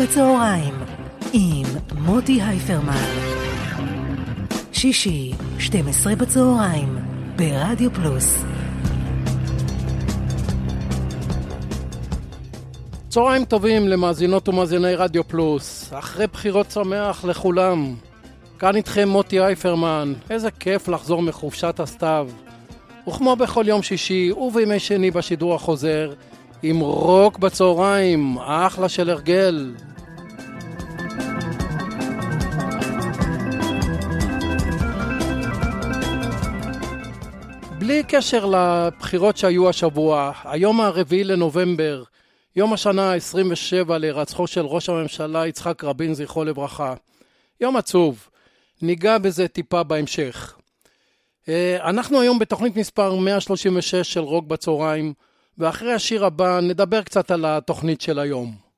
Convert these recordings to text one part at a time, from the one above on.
בצהריים עם מוטי הייפרמן. שישי, 12 בצהריים, ברדיו פלוס. צהריים טובים למאזינות ומאזיני רדיו פלוס. אחרי בחירות שמח לכולם. כאן איתכם מוטי אייפרמן. איזה כיף לחזור מחופשת הסתיו. וכמו בכל יום שישי ובימי שני בשידור החוזר, עם רוק בצהריים, אחלה של הרגל. בלי קשר לבחירות שהיו השבוע, היום הרביעי לנובמבר, יום השנה ה-27 להירצחו של ראש הממשלה יצחק רבין, זכרו לברכה. יום עצוב. ניגע בזה טיפה בהמשך. אה, אנחנו היום בתוכנית מספר 136 של רוק בצהריים, ואחרי השיר הבא נדבר קצת על התוכנית של היום.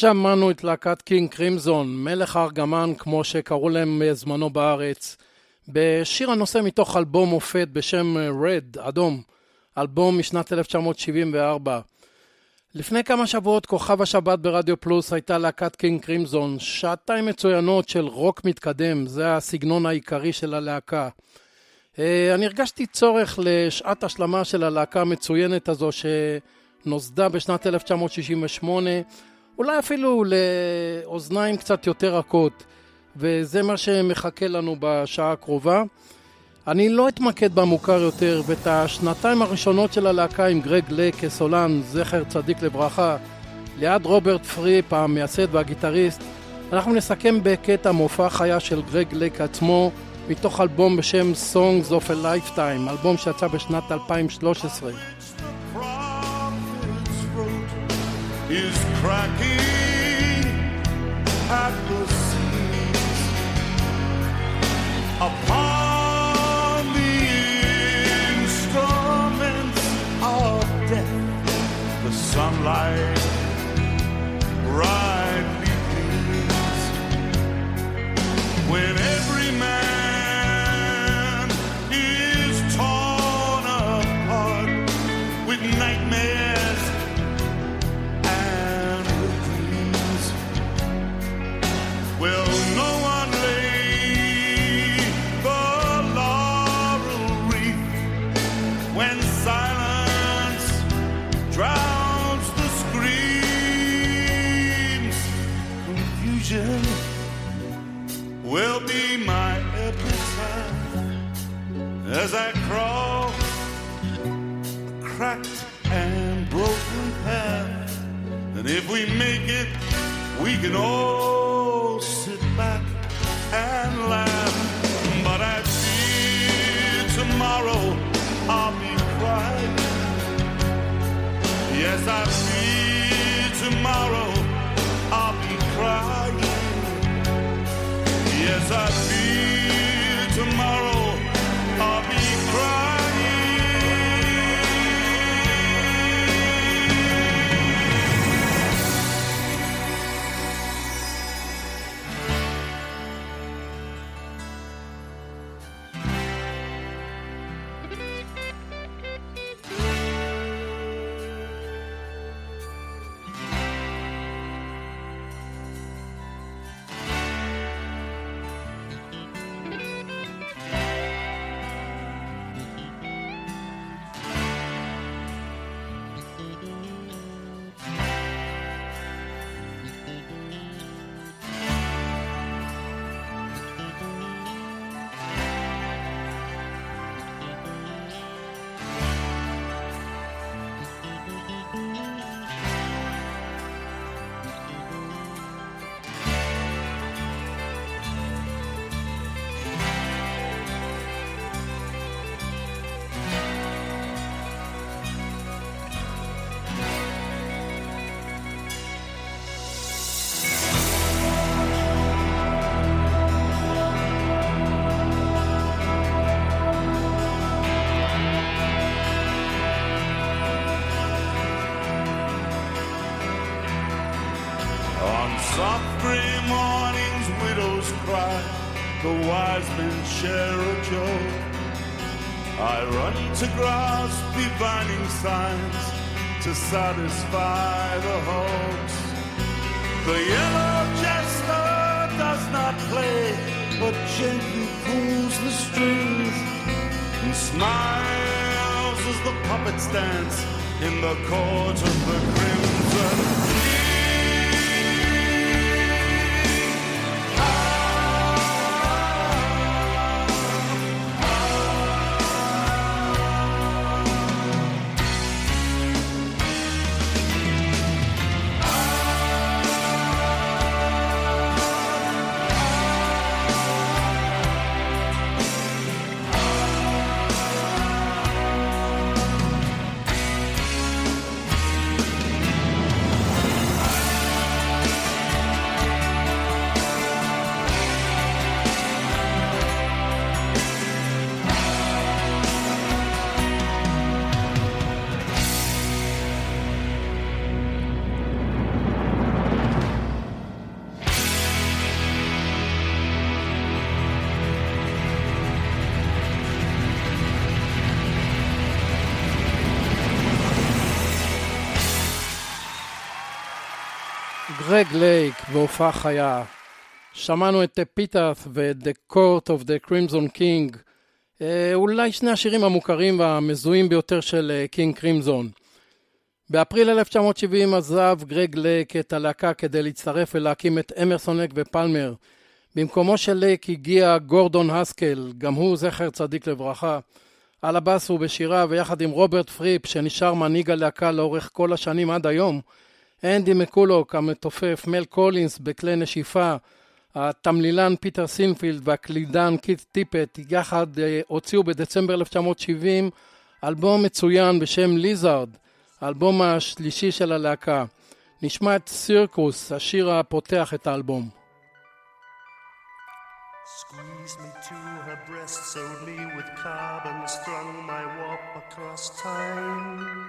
שמענו את להקת קינג קרימזון, מלך הארגמן כמו שקראו להם זמנו בארץ, בשיר הנושא מתוך אלבום מופת בשם Red, אדום, אלבום משנת 1974. לפני כמה שבועות כוכב השבת ברדיו פלוס הייתה להקת קינג קרימזון, שעתיים מצוינות של רוק מתקדם, זה הסגנון העיקרי של הלהקה. אה, אני הרגשתי צורך לשעת השלמה של הלהקה המצוינת הזו שנוסדה בשנת 1968 אולי אפילו לאוזניים קצת יותר רכות, וזה מה שמחכה לנו בשעה הקרובה. אני לא אתמקד במוכר יותר, ואת השנתיים הראשונות של הלהקה עם גרג לק כסולן, זכר צדיק לברכה, ליד רוברט פריפ, המייסד והגיטריסט, אנחנו נסכם בקטע מופע חיה של גרג לק עצמו, מתוך אלבום בשם Songs of a Lifetime, אלבום שיצא בשנת 2013. Is cracking at the seams upon the instruments of death. The sunlight brightly gleams when every And if we make it, we can all sit back and laugh. But I fear tomorrow I'll be crying. Yes, I fear tomorrow I'll be crying. Yes, I feel I run to grasp divining signs to satisfy the hopes. The yellow jester does not play, but gently pulls the strings and smiles as the puppets dance in the court of the crimson. גרג לייק והופעה חיה. שמענו את Epitaph ואת The Court of the Crimson King, אה, אולי שני השירים המוכרים והמזוהים ביותר של קינג אה, קרימזון. באפריל 1970 עזב גרג לייק את הלהקה כדי להצטרף ולהקים את אמרסון לייק ופלמר. במקומו של לייק הגיע גורדון הסקל, גם הוא זכר צדיק לברכה. על הבאס ובשירה ויחד עם רוברט פריפ שנשאר מנהיג הלהקה לאורך כל השנים עד היום, אנדי מקולוק המתופף, מל קולינס בכלי נשיפה, התמלילן פיטר סינפילד והקלידן קיט טיפט יחד אה, הוציאו בדצמבר 1970 אלבום מצוין בשם Lizard, האלבום השלישי של הלהקה. נשמע את Cirkus, השיר הפותח את האלבום. Squeezed me to her breast, sowed me with carbon, strung my warp across time.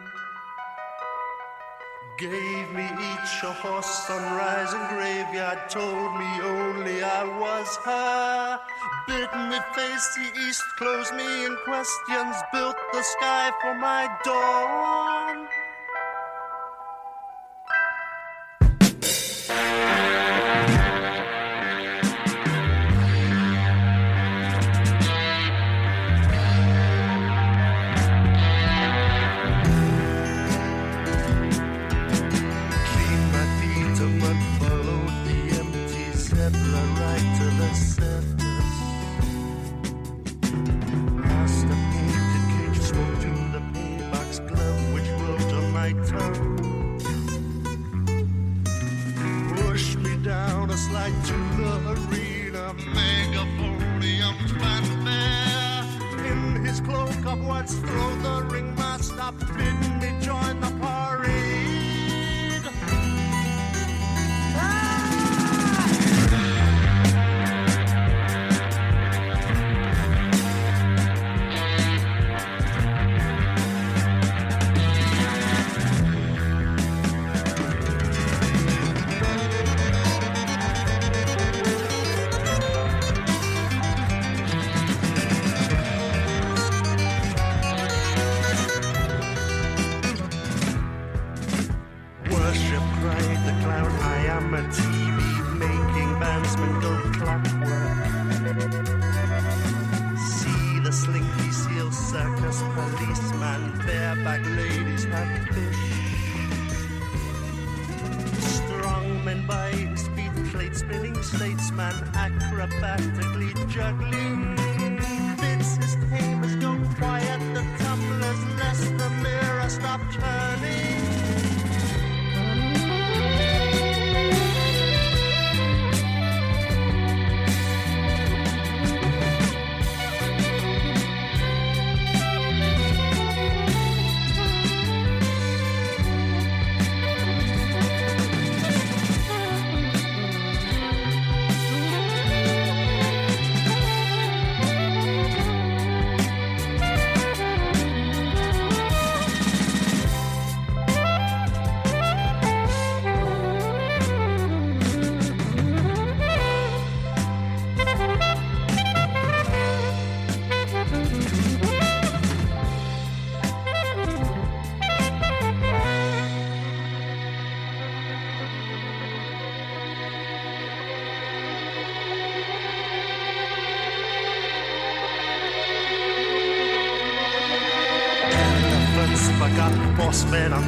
Gave me each a horse, sunrise and graveyard, told me only I was her. Bid me face the east, closed me in questions, built the sky for my dawn.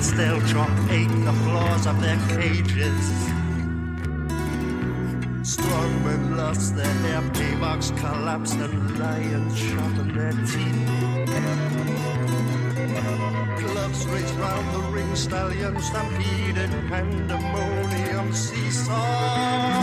and still trumpeting the floors of their cages. Strongmen lost their empty box, collapsed and lions shot in their teeth. Gloves reached round the ring stallions stampeded pandemonium seesaw.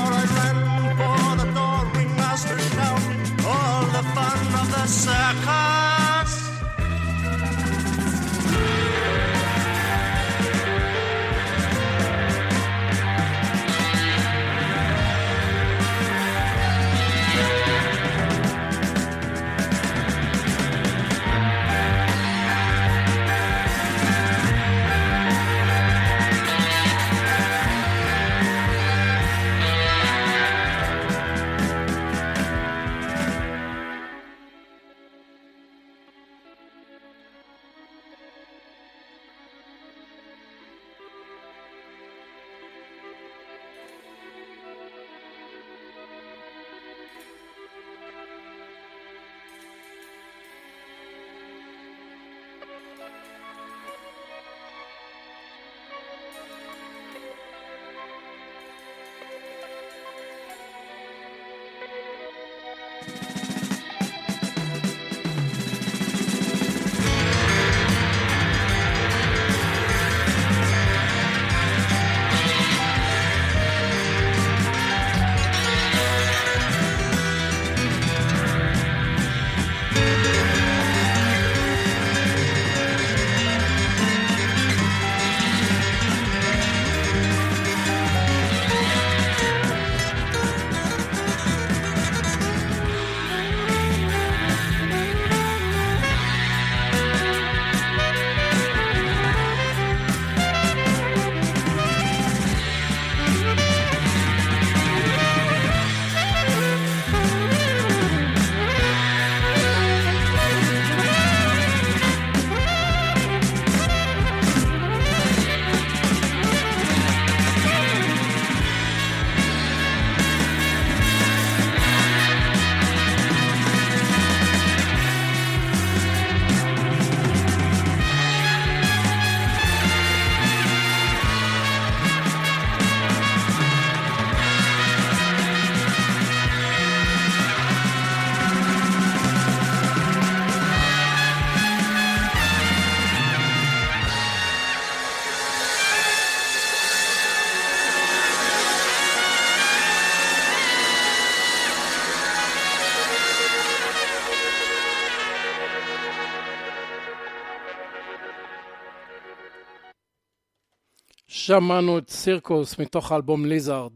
שמענו את סירקוס מתוך האלבום ליזארד.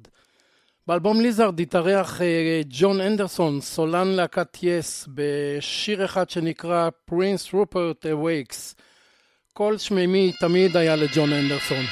באלבום ליזארד התארח אה, ג'ון אנדרסון, סולן להקת יס, בשיר אחד שנקרא Prince Rupert Awakes. קול שמימי תמיד היה לג'ון אנדרסון.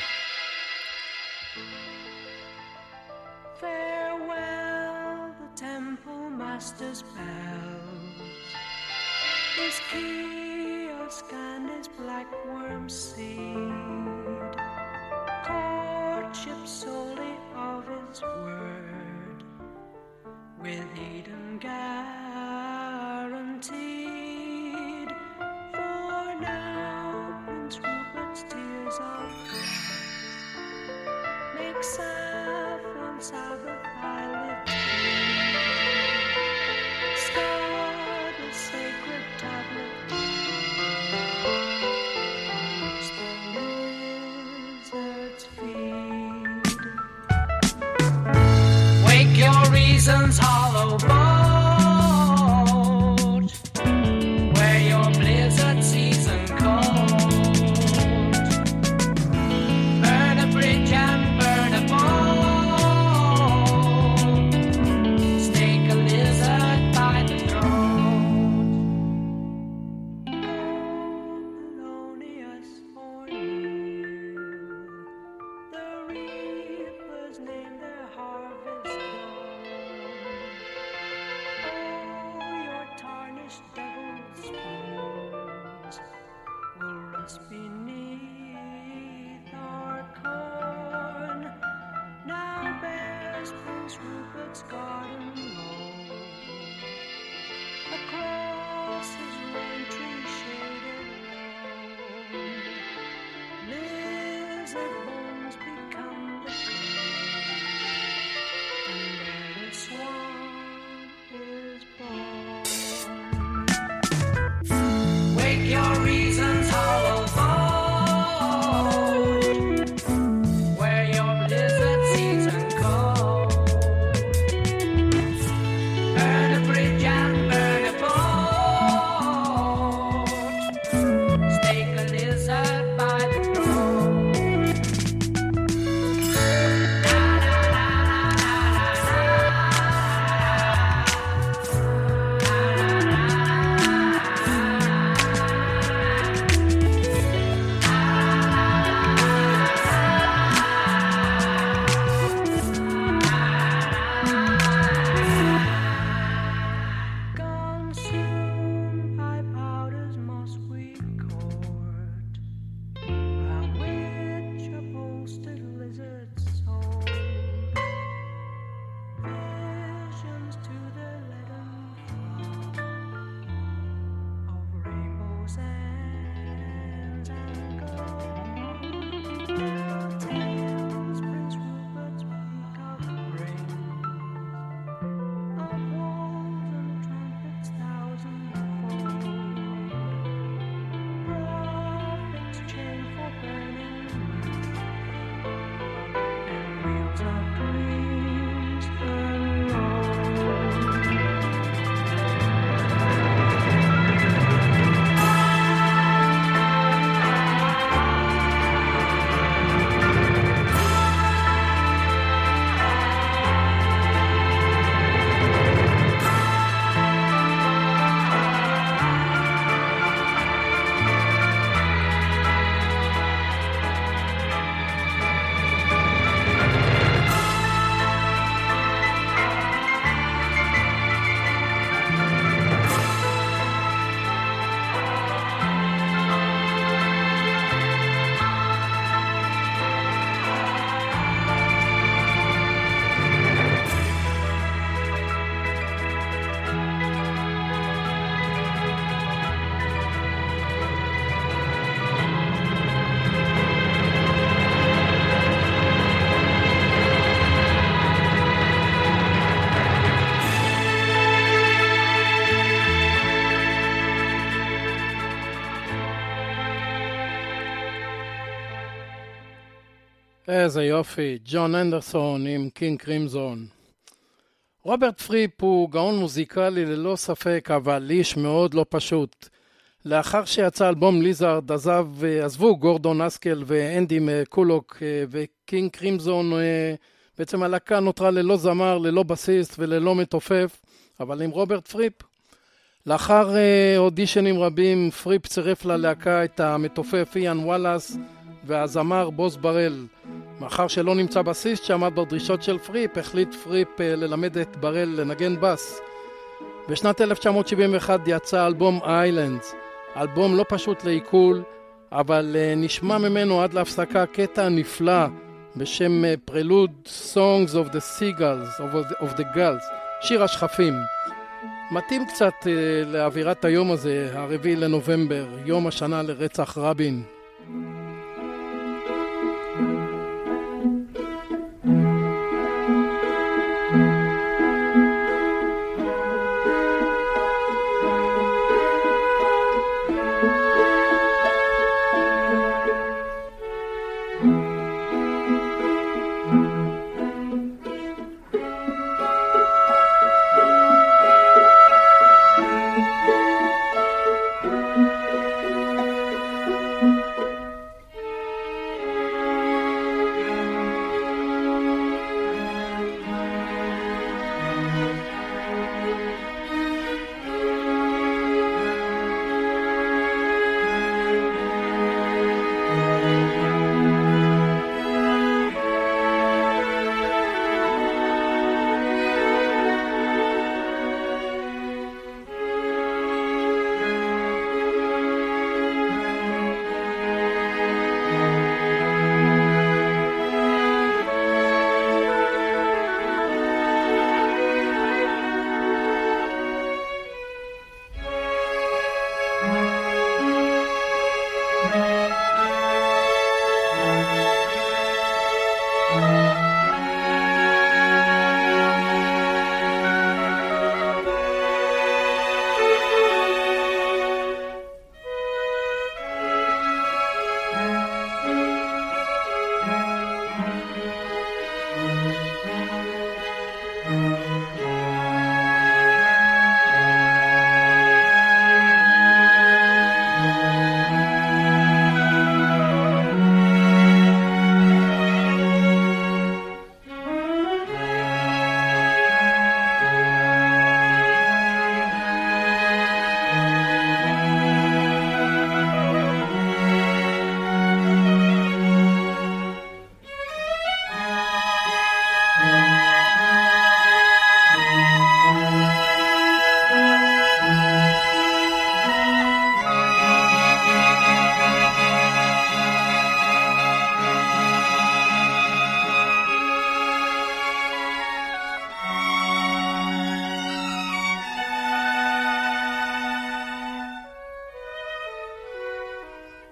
איזה יופי, ג'ון אנדרסון עם קינג קרימזון. רוברט פריפ הוא גאון מוזיקלי ללא ספק, אבל איש מאוד לא פשוט. לאחר שיצא אלבום Lizard עזב, אה, עזבו גורדון הסקל ואנדי מקולוק אה, וקינג קרימזון, אה, בעצם הלהקה נותרה ללא זמר, ללא בסיסט וללא מתופף, אבל עם רוברט פריפ. לאחר אודישנים רבים, פריפ צירף ללהקה את המתופף איאן וואלאס. והזמר בוז בראל. מאחר שלא נמצא בסיסט שעמד בדרישות של פריפ, החליט פריפ ללמד את בראל לנגן בס. בשנת 1971 יצא אלבום Islands, אלבום לא פשוט לעיכול, אבל נשמע ממנו עד להפסקה קטע נפלא בשם Prelude Songs of the Seagulls, of the Gulls, שיר השחפים. מתאים קצת לאווירת היום הזה, הרביעי לנובמבר, יום השנה לרצח רבין.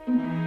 רדיו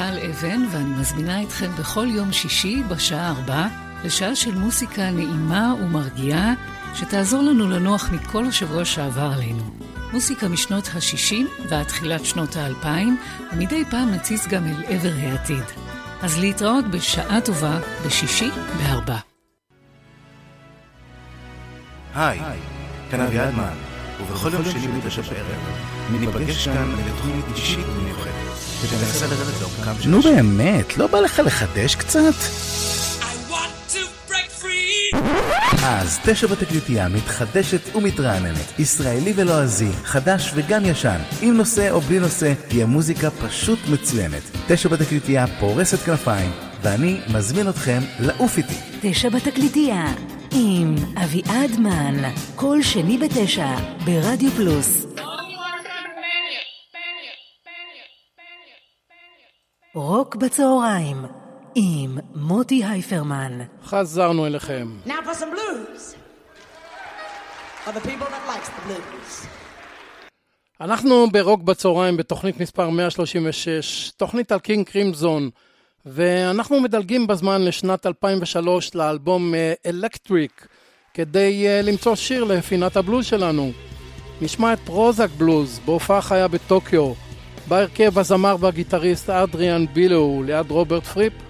מיכל אבן, ואני מזמינה אתכם בכל יום שישי בשעה ארבע לשעה של מוסיקה נעימה ומרגיעה, שתעזור לנו לנוח מכל השבוע שעבר עלינו. מוסיקה משנות ה-60 ועד תחילת שנות ה-2000, ומדי פעם נציץ גם אל עבר העתיד. אז להתראות בשעה טובה, בשישי בארבע. היי, כאן אביעד מן, ובכל יום שני בתשע בערב, ניפגש כאן לתוכנית אישית נו. באמת, לא בא לך לחדש קצת? אז תשע בתקליטייה מתחדשת ומתרעננת, ישראלי ולועזי, חדש וגם ישן, עם נושא או בלי נושא, תהיה מוזיקה פשוט מצוינת. תשע בתקליטייה פורסת כנפיים, ואני מזמין אתכם לעוף איתי. תשע בתקליטייה עם אביעד מן, כל שני בתשע ברדיו פלוס. רוק בצהריים עם מוטי הייפרמן. חזרנו אליכם. Now for some blues. For the people that likes the blues. אנחנו ברוק בצהריים בתוכנית מספר 136, תוכנית על קינג קרימזון, ואנחנו מדלגים בזמן לשנת 2003 לאלבום Electric, כדי אה, למצוא שיר לפינת הבלוז שלנו. נשמע את Prozac Blues בהופעה חיה בטוקיו, בהרכב הזמר והגיטריסט אדריאן בילו ליד רוברט פריפ.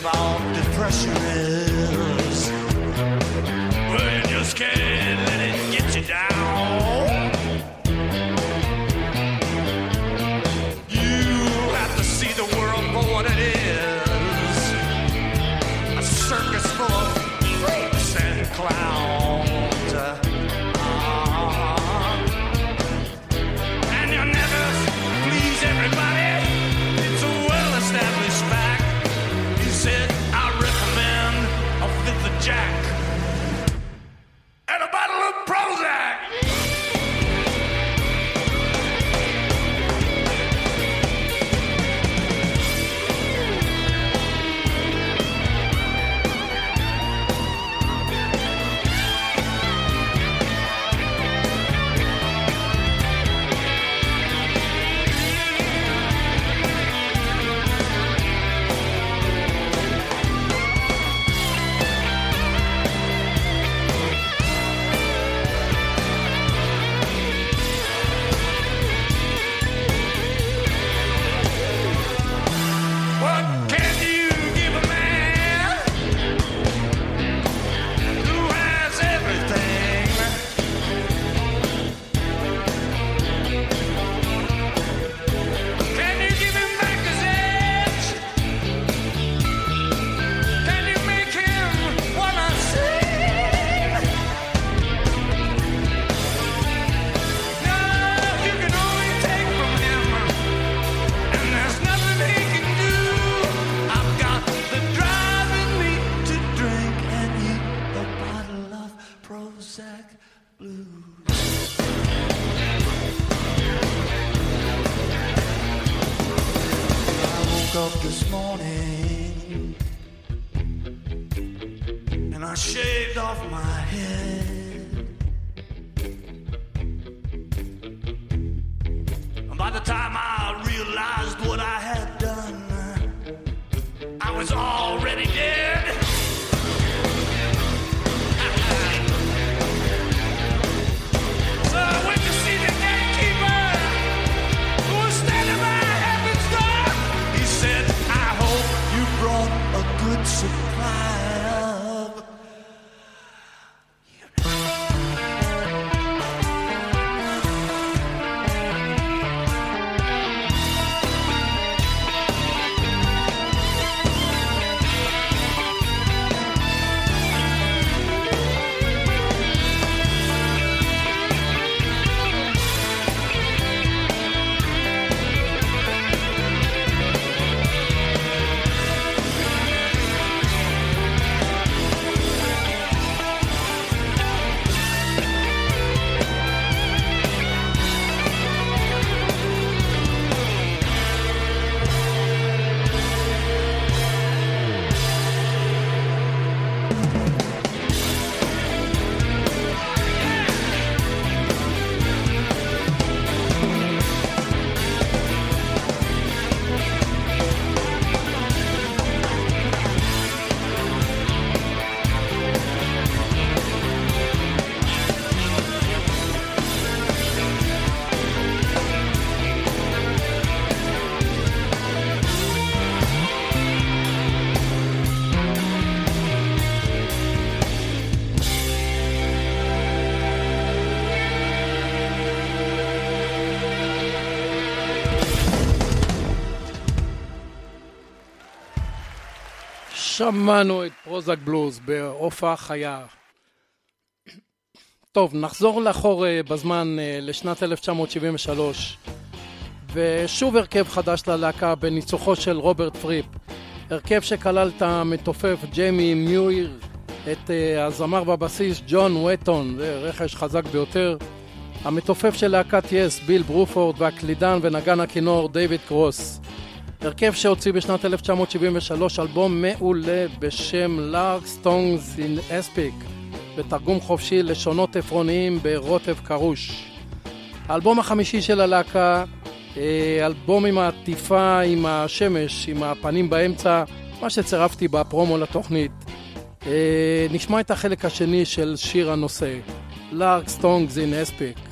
About depression is, well, you just can't woke up this morning and I shaved off my head. And By the time I realized what I had done, I was already dead. שמענו את Prozac Blues בהופעה חיה. טוב, נחזור לאחור אה, בזמן אה, לשנת 1973, ושוב הרכב חדש ללהקה בניצוחו של רוברט פריפ. הרכב שכלל את המתופף ג'יימי מיואיר, את אה, הזמר בסיסט ג'ון וטון, זה רכש חזק ביותר. המתופף של להקת Yes, ביל ברופורד, והקלידן ונגן הכינור דיוויד קרוס. הרכב שהוציא בשנת 1973 אלבום מעולה בשם Larks' Tongues in Aspic בתרגום חופשי לשונות עפרוניים ברוטב קרוש. האלבום החמישי של הלהקה, אה, אלבום עם העטיפה, עם השמש, עם הפנים באמצע, מה שצירפתי בפרומו לתוכנית. אה, נשמע את החלק השני של שיר הנושא, Larks' Tongues in Aspic.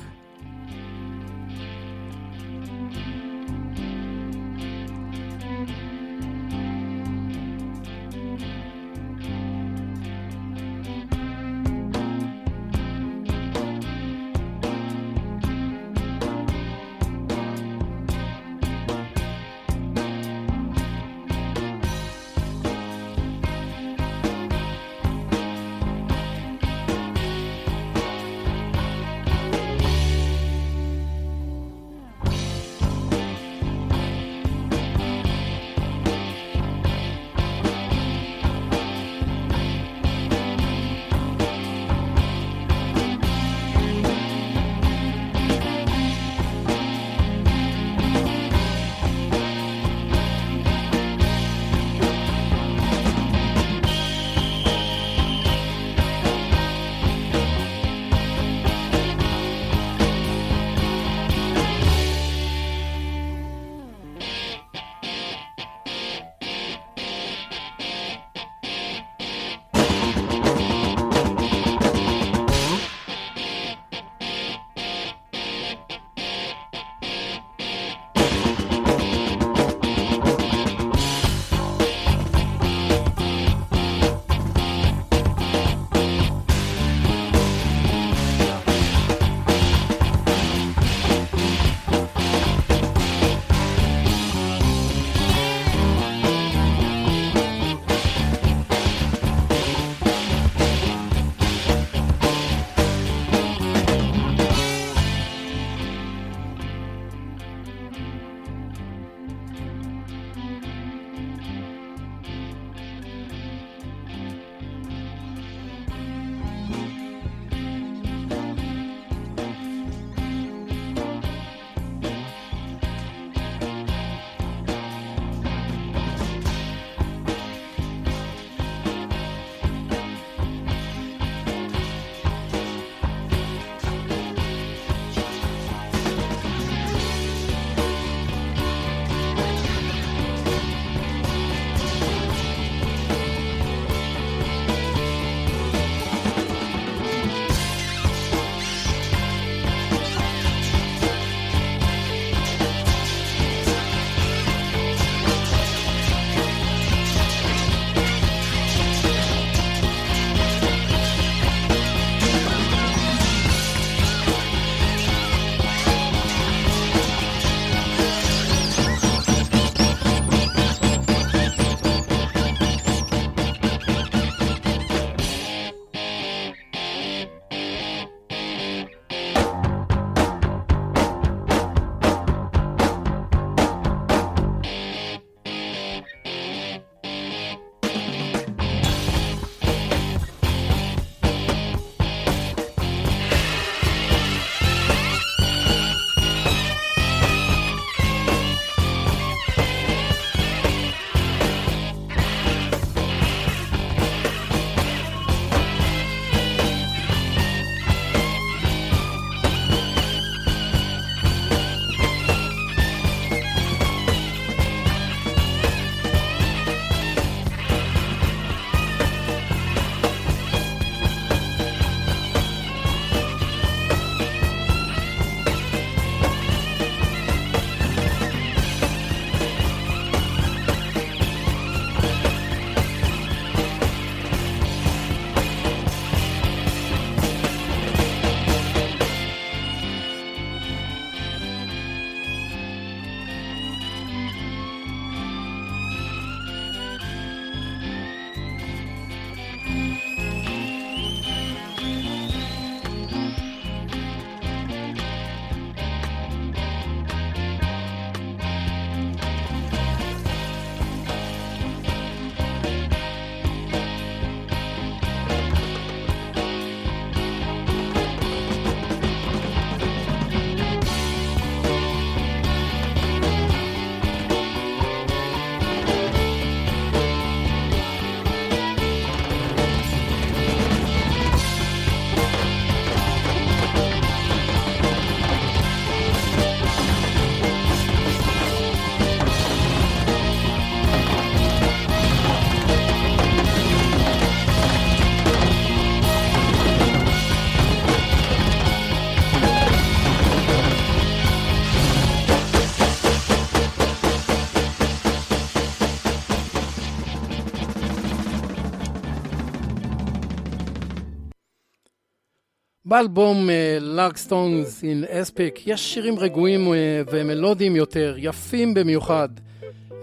באלבום לאגסטונס אין אספיק יש שירים רגועים אה, ומלודיים יותר, יפים במיוחד.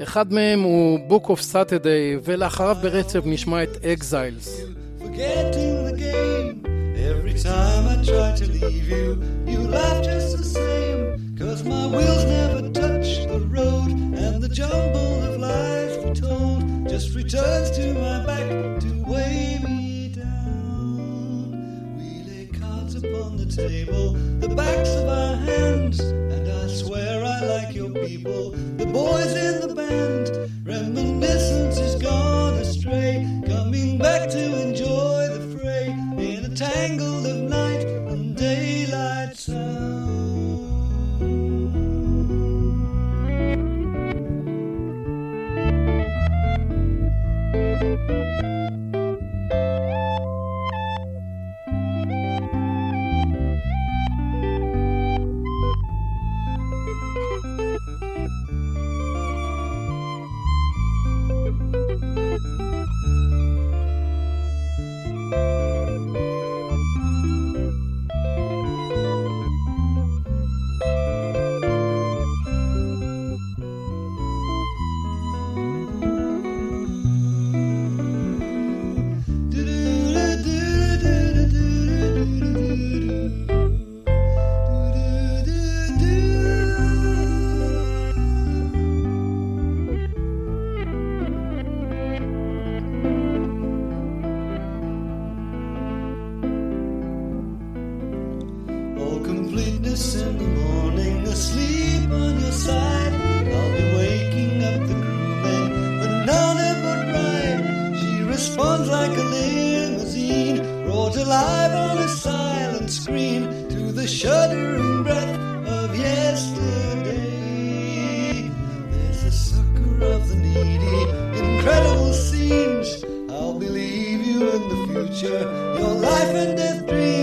אחד מהם הוא Book of Saturday, ולאחריו ברצף נשמע את Exiles. Every time I try to leave you, you laugh just the same. My wheels never touch the road, and the jumble of told just returns to my back upon the table, the backs of our hands, and I swear I like your people, the boys in the band. Reminiscence is gone astray, coming back to enjoy the fray in a tangle of night and daylight sound. In the morning, asleep on your side. I'll be waking up the crewmen, but none but right. She responds like a limousine, brought alive on a silent screen to the shuddering breath of yesterday. There's a sucker of the needy, incredible scenes. I'll believe you in the future, your life and death dreams,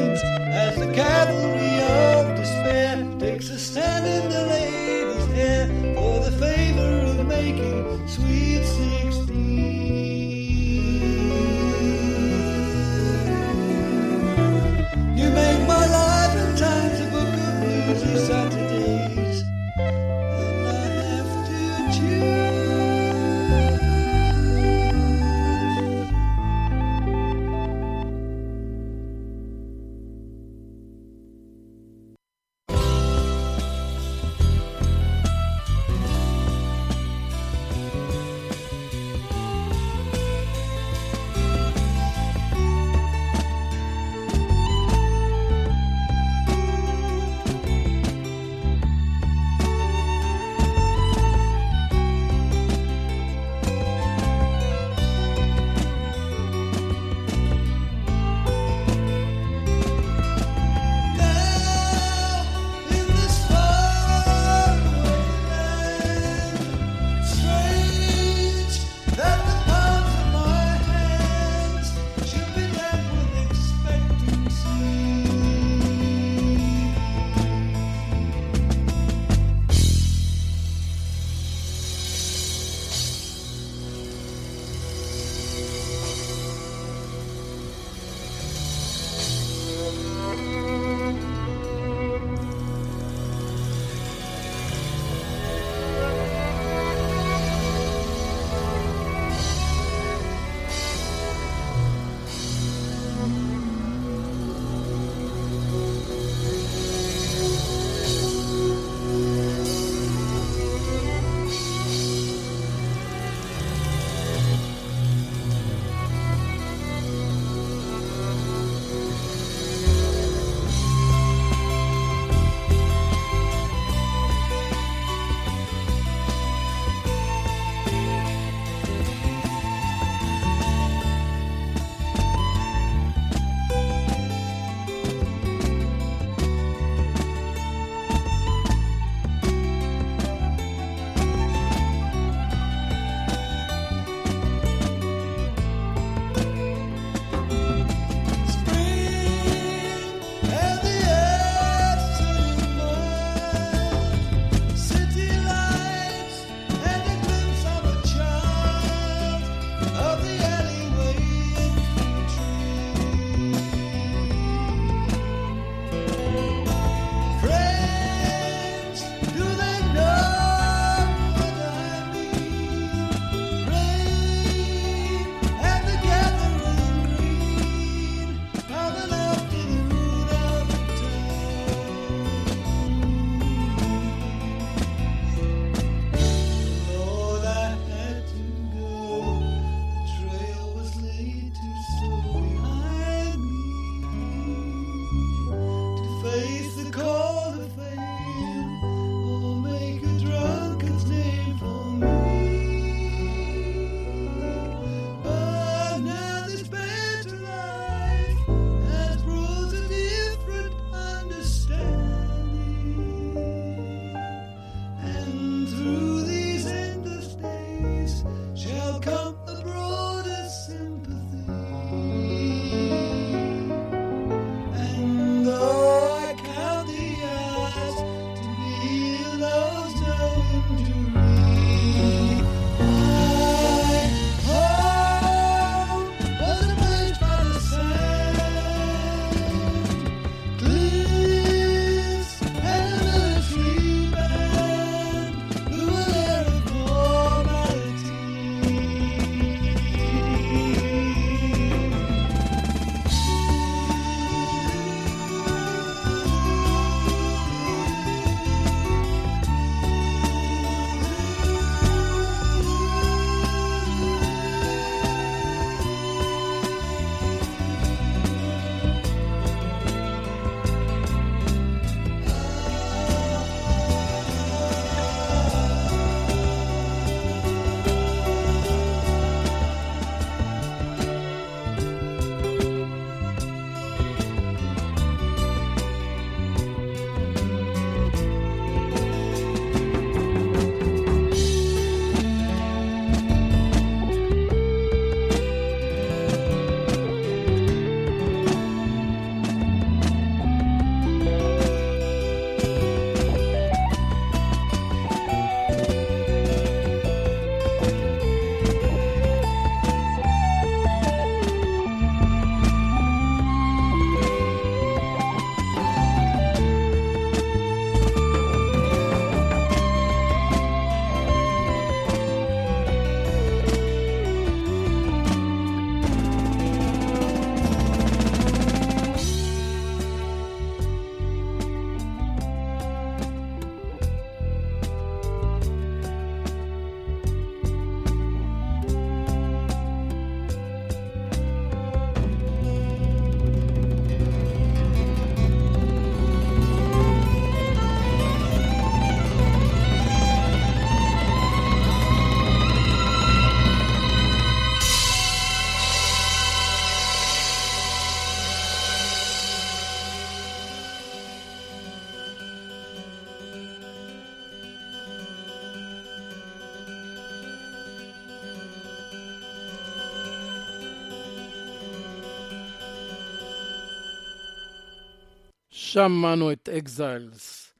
שמענו את Exiles.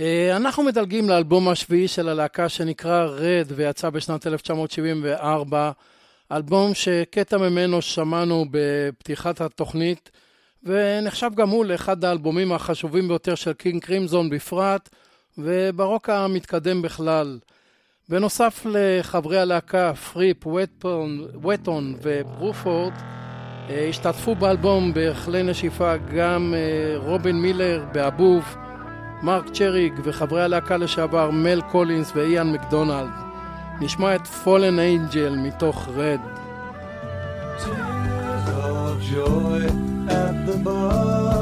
אה, אנחנו מדלגים לאלבום השביעי של הלהקה שנקרא Red ויצא בשנת 1974, אלבום שקטע ממנו שמענו בפתיחת התוכנית ונחשב גם הוא לאחד האלבומים החשובים ביותר של קינג קרימזון בפרט וברוק המתקדם בכלל. בנוסף לחברי הלהקה פריפ, וטון וברופורד, השתתפו באלבום בכלי נשיפה גם אה, רובין מילר באבוב, מרק צ'ריג וחברי הלהקה לשעבר מל קולינס ואיאן מקדונלד. נשמע את Fallen Angel מתוך Red. joy at the birth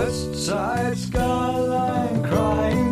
West Side Skyline crying.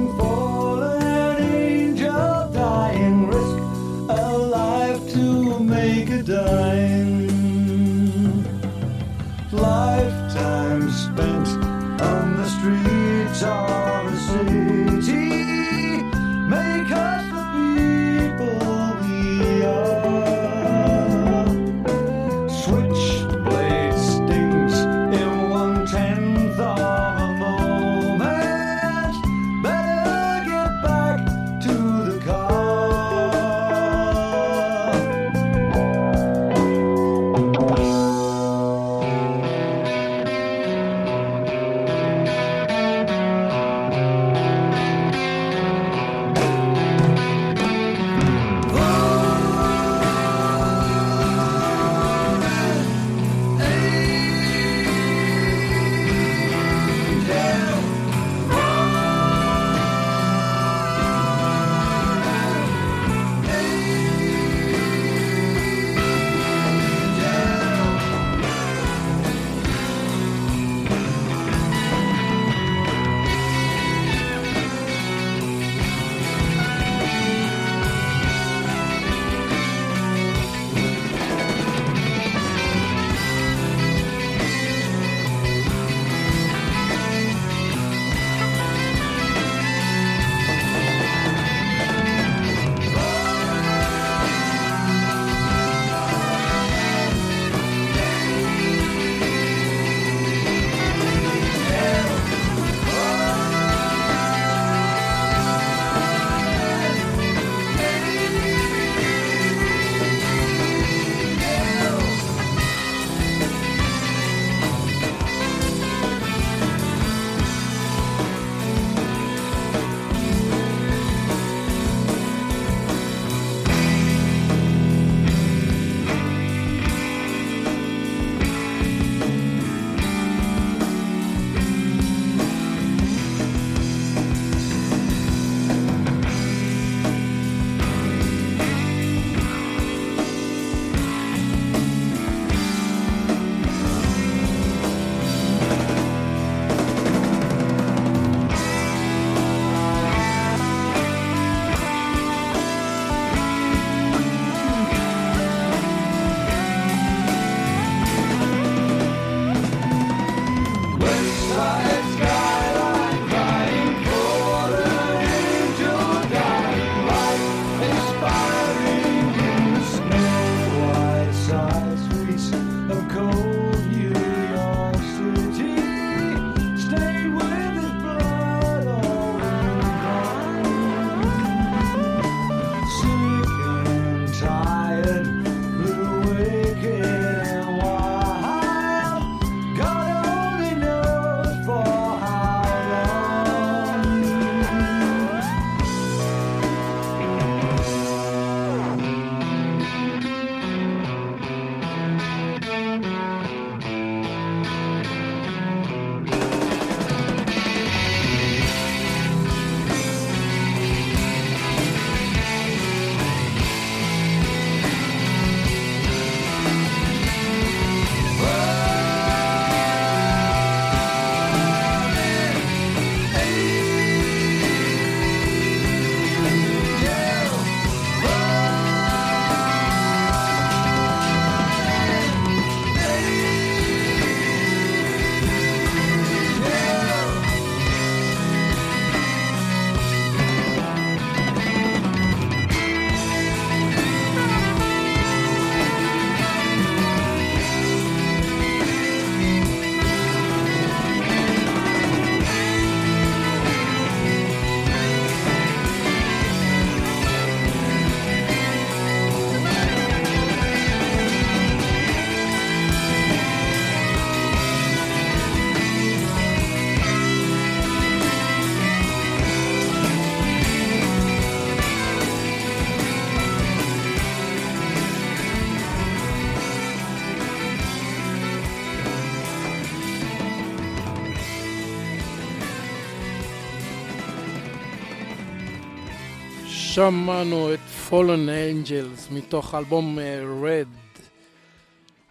שמענו את Fallen Angels מתוך אלבום אה, Red.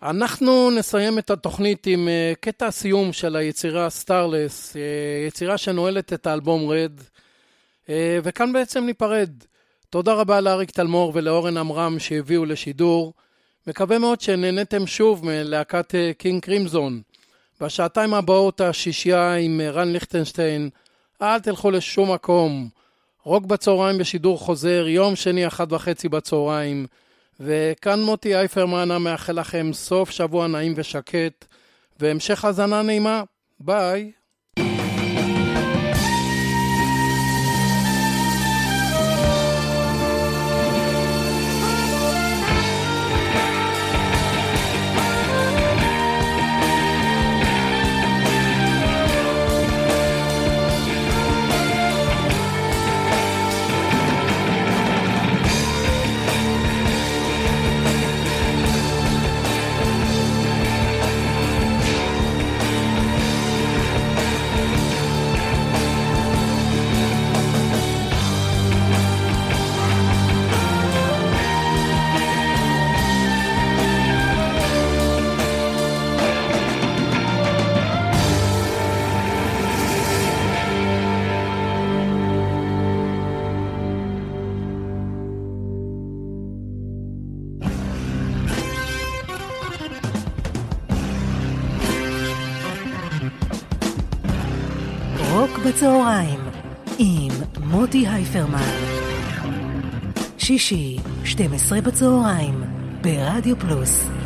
אנחנו נסיים את התוכנית עם אה, קטע הסיום של היצירה Starless, אה, יצירה שנועלת את האלבום Red, וכאן בעצם ניפרד. תודה רבה לאריק תלמור ולאורן עמרם שהביאו לשידור. מקווה מאוד שנהניתם שוב מלהקת קינג קרימזון. בשעתיים הבאות השישייה עם רן ליכטנשטיין, אל תלכו לשום מקום. רוק בצהריים בשידור חוזר, יום שני אחת וחצי בצהריים. וכאן מוטי אייפרמן המאחל לכם סוף שבוע נעים ושקט, והמשך האזנה נעימה. ביי. בצהריים עם מוטי הייפרמן. שישי, 12 בצהריים, ברדיו פלוס.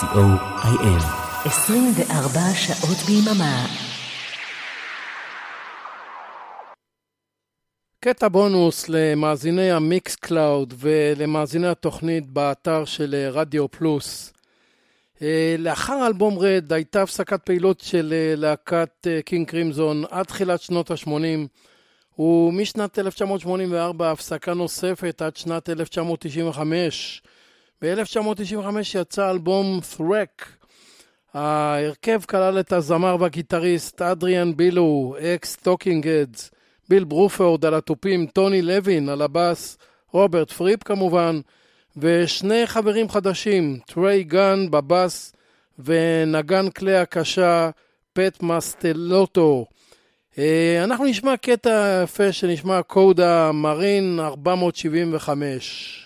co.il 24 שעות ביממה. קטע בונוס למאזיני ה Mixcloud ולמאזיני התוכנית באתר של רדיו פלוס. אה, לאחר אלבום Red הייתה הפסקת פעילות של אה, להקת אה, קינג קרימזון עד תחילת שנות ה-80 ומשנת 1984 הפסקה נוספת עד שנת 1995. ב-1995 יצא אלבום THRAK. ההרכב כלל את הזמר והגיטריסט אדריאן בילו, אקס Talking Heads, ביל ברופורד על התופים, טוני לוין על הבאס, רוברט פריפ כמובן, ושני חברים חדשים, טריי גן בבאס ונגן כלי הקשה, פט מסטלוטו. אה, אנחנו נשמע קטע יפה שנקרא Coda Marine 475.